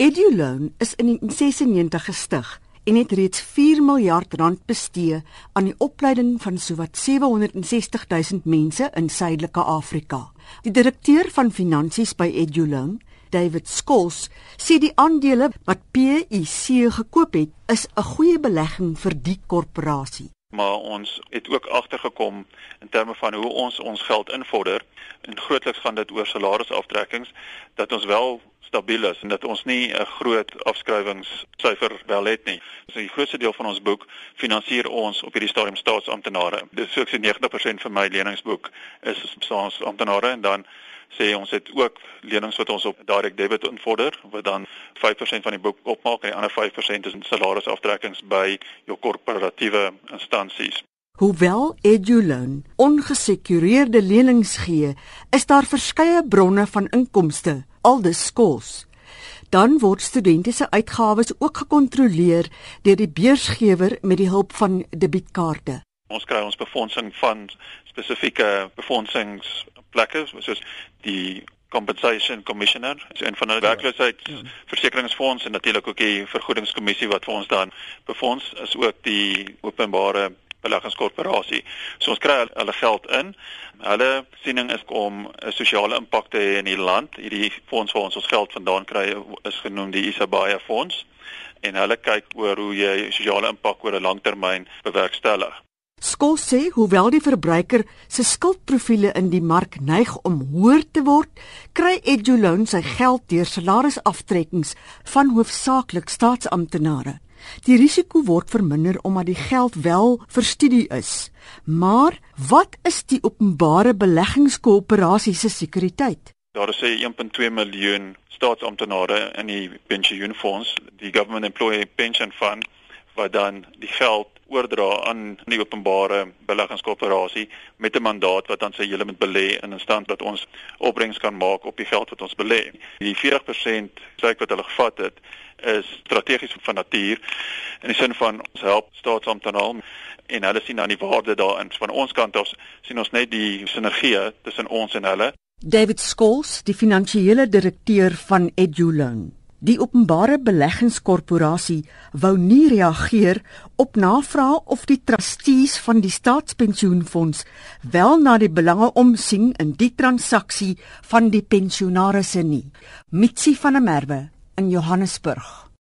Eduloan is in 1996 gestig en het reeds 4 miljard rand bestee aan die opleiding van sowat 760 000 mense in Suidelike Afrika. Die direkteur van finansies by Eduloan, David Skols, sê die aandele wat PIC gekoop het, is 'n goeie belegging vir die korporasie maar ons het ook agtergekom in terme van hoe ons ons geld invorder en grootliks gaan dit oor salarisuaftrekkings dat ons wel stabiel is en dat ons nie 'n groot afskrywingssyfer wel het nie. So die grootste deel van ons boek finansier ons op hierdie stadium staatsamptenare. Dis so ek sê 90% van my leningsboek is staatsamptenare en dan sê ons het ook lenings wat ons op direct debit invorder wat dan 5% van die boek opmaak en die ander 5% is salarisuaftrekkings by jou korporatiewe instansies. Hoewel Eduloan ongesekureerde lenings gee, is daar verskeie bronne van inkomste, aldus skols. Dan word studente se uitgawes ook gekontroleer deur die beursgewer met die hulp van debietkaarte. Ons kry ons befondsing van spesifieke befondsingsplekke soos die compensation commissioner is een van hulle werkloosheidsversekeringsfonds en natuurlik ook die vergoedingskommissie wat vir ons dan befonds is ook die openbare beleggingskorporasie. So ons kry hulle geld in. Hulle siening is om 'n sosiale impak te hê in die land. Hierdie fonds waar ons ons geld vandaan kry is genoem die Isabaya fonds en hulle kyk oor hoe jy sosiale impak oor 'n langtermyn bewerkstellig. Skol sê hoewel die verbruiker se skuldprofiele in die mark neig om hoër te word, kry Eduloan sy geld deur salarisaftrekkings van hoofsaaklik staatsamptenare. Die risiko word verminder omdat die geld wel vir studie is. Maar wat is die openbare beleggingskoöperasie se sekuriteit? Daar is 1.2 miljoen staatsamptenare in die pensioenfonds, die Government Employee Pension Fund wat dan die geld oordra aan die openbare beleggingskoöperasie met 'n mandaat wat dan sê julle moet belê in 'n stand dat ons opbrengs kan maak op die geld wat ons belê. Die 40% sê wat hulle gevat het is strategies van natuur in die sin van ons help staatsamptenare en hulle sien dan die waarde daarin. Van ons kant af sien ons net die sinergie tussen ons en hulle. David Scholes, die finansiële direkteur van Eduloan. Die openbare beleggingskorporasie wou nie reageer op navrae of die trustees van die staatspensioenfonds wel na die belange omsien in die transaksie van die pensionaarsse nie. Mitsi van der Merwe in Johannesburg.